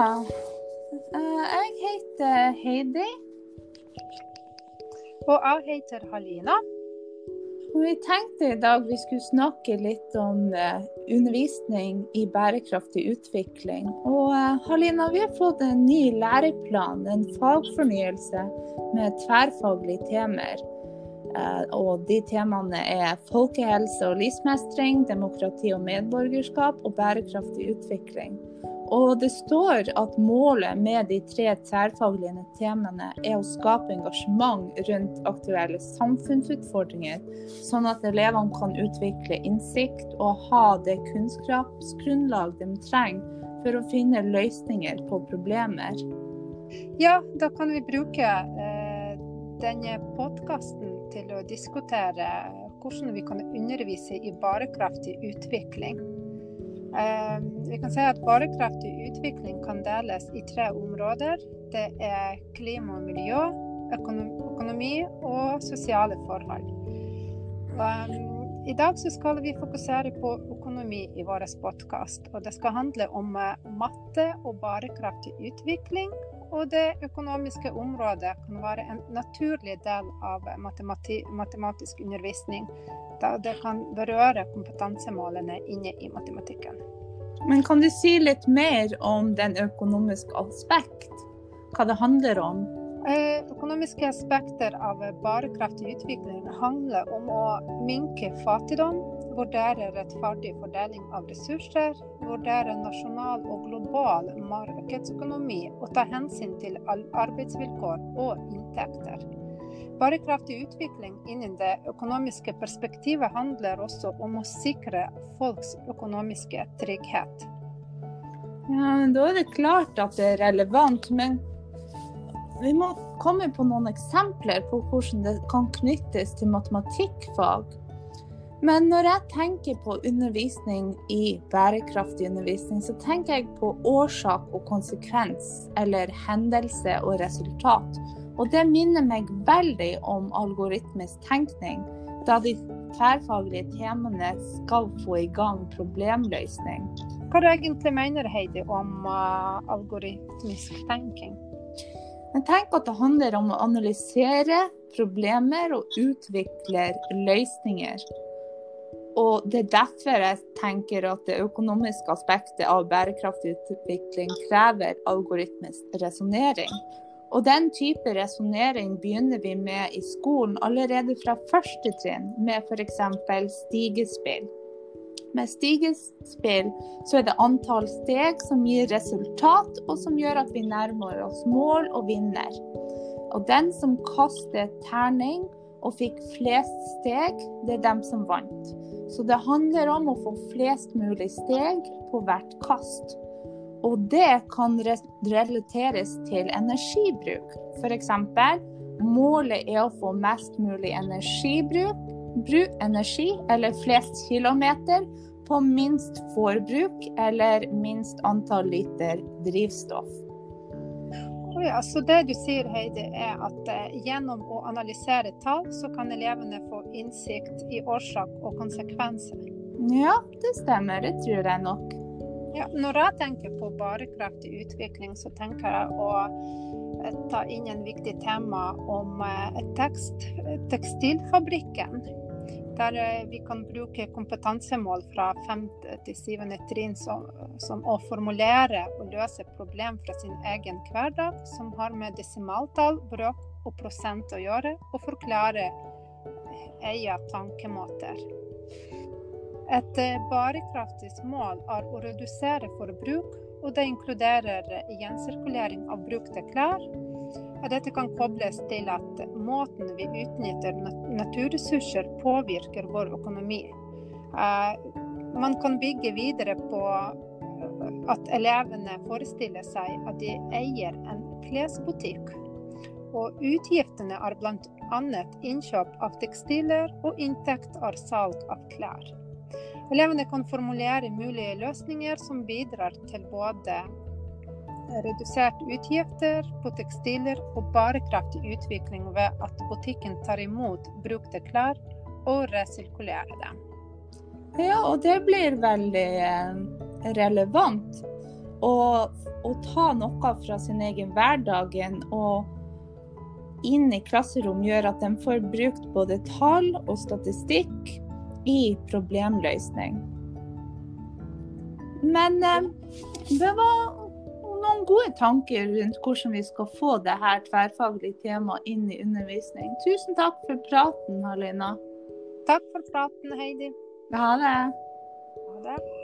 Eh, jeg heter Heidi. Og jeg heter Halina. Og vi tenkte i dag vi skulle snakke litt om eh, undervisning i bærekraftig utvikling. Og eh, Halina, vi har fått en ny læreplan, en fagfornyelse med tverrfaglige temaer. Og de temaene er folkehelse og livsmestring, demokrati og medborgerskap og bærekraftig utvikling. Og det står at målet med de tre tverrfaglige temaene er å skape engasjement rundt aktuelle samfunnsutfordringer, sånn at elevene kan utvikle innsikt og ha det kunnskapsgrunnlag de trenger for å finne løsninger på problemer. Ja, da kan vi bruke eh, denne podkasten til å diskutere hvordan vi kan undervise i bærekraftig utvikling. Ehm, vi kan si at bærekraftig utvikling kan deles i tre områder. Det er klima og miljø, økonomi og sosiale forhold. Ehm, I dag skal vi fokusere på økonomi i vår podkast. Det skal handle om eh, matte og bærekraftig utvikling. Og det økonomiske området kan være en naturlig del av matematisk undervisning da det kan berøre kompetansemålene inne i matematikken. Men kan du si litt mer om den økonomiske aspekt? Hva det handler om? Eh, økonomiske aspekter av bærekraftig utvikling handler om å minke fattigdom, vurdere rettferdig fordeling av ressurser, vurdere nasjonal og global markedsøkonomi og ta hensyn til arbeidsvilkår og inntekter. Bærekraftig utvikling innen det økonomiske perspektivet handler også om å sikre folks økonomiske trygghet. Ja, Da er det klart at det er relevant, men vi må komme på noen eksempler på hvordan det kan knyttes til matematikkfag. Men når jeg tenker på undervisning i bærekraftig undervisning, så tenker jeg på årsak og konsekvens, eller hendelse og resultat. Og det minner meg veldig om algoritmisk tenkning, da de tverrfaglige temaene skal få i gang problemløsning. Hva du egentlig mener Heidi, om uh, algoritmisk tenking? Jeg tenker at det handler om å analysere problemer og utvikle løsninger. Og Det er derfor jeg tenker at det økonomiske aspektet av bærekraftig utvikling krever algoritmisk resonnering. Og den type resonnering begynner vi med i skolen allerede fra første trinn, med f.eks. stigespill. Med stigespill så er det antall steg som gir resultat, og som gjør at vi nærmer oss mål og vinner. Og den som kaster terning og fikk flest steg, det er dem som vant. Så det handler om å få flest mulig steg på hvert kast. Og det kan relateres til energibruk. F.eks. målet er å få mest mulig energibruk, bruk, energi eller flest kilometer på minst forbruk eller minst antall liter drivstoff. Oh ja, så det du sier Heidi, er at eh, gjennom å analysere tall, så kan elevene få innsikt i årsak og konsekvenser? Ja, det stemmer. Det tror jeg nok. Ja, når jeg tenker på bærekraftig utvikling, så tenker jeg å eh, ta inn en viktig tema om eh, tekst, tekstilfabrikken. Der eh, vi kan bruke kompetansemål fra 5. til 7. trinn som, som, å formulere og løse problem fra sin egen hverdag, som har med desimaltall, brøk og prosent å gjøre, og forklare eie tankemåter. Et eh, bærekraftig mål er å redusere forbruk, og det inkluderer gjensirkulering av brukte klær. Dette kan kobles til at måten vi utnytter naturressurser påvirker vår økonomi. Eh, man kan bygge videre på at elevene forestiller seg at de eier en klesbutikk. Og utgiftene er bl.a. innkjøp av tekstiler, og inntekt er salg av klær. Elevene kan formulere mulige løsninger som bidrar til både reduserte utgifter på tekstiler og bærekraftig utvikling ved at butikken tar imot brukte klær og resirkulerer dem. Ja, og det blir veldig eh, relevant. å, å ta noe fra sin egen hverdagen og inn i klasserom gjør at de får brukt både tall og statistikk i problemløsning. Men eh, det var noen gode tanker rundt hvordan vi skal få det her tverrfaglige temaet inn i undervisning. Tusen takk for praten, Halina. Takk for praten, Heidi. Ha det. Ha det.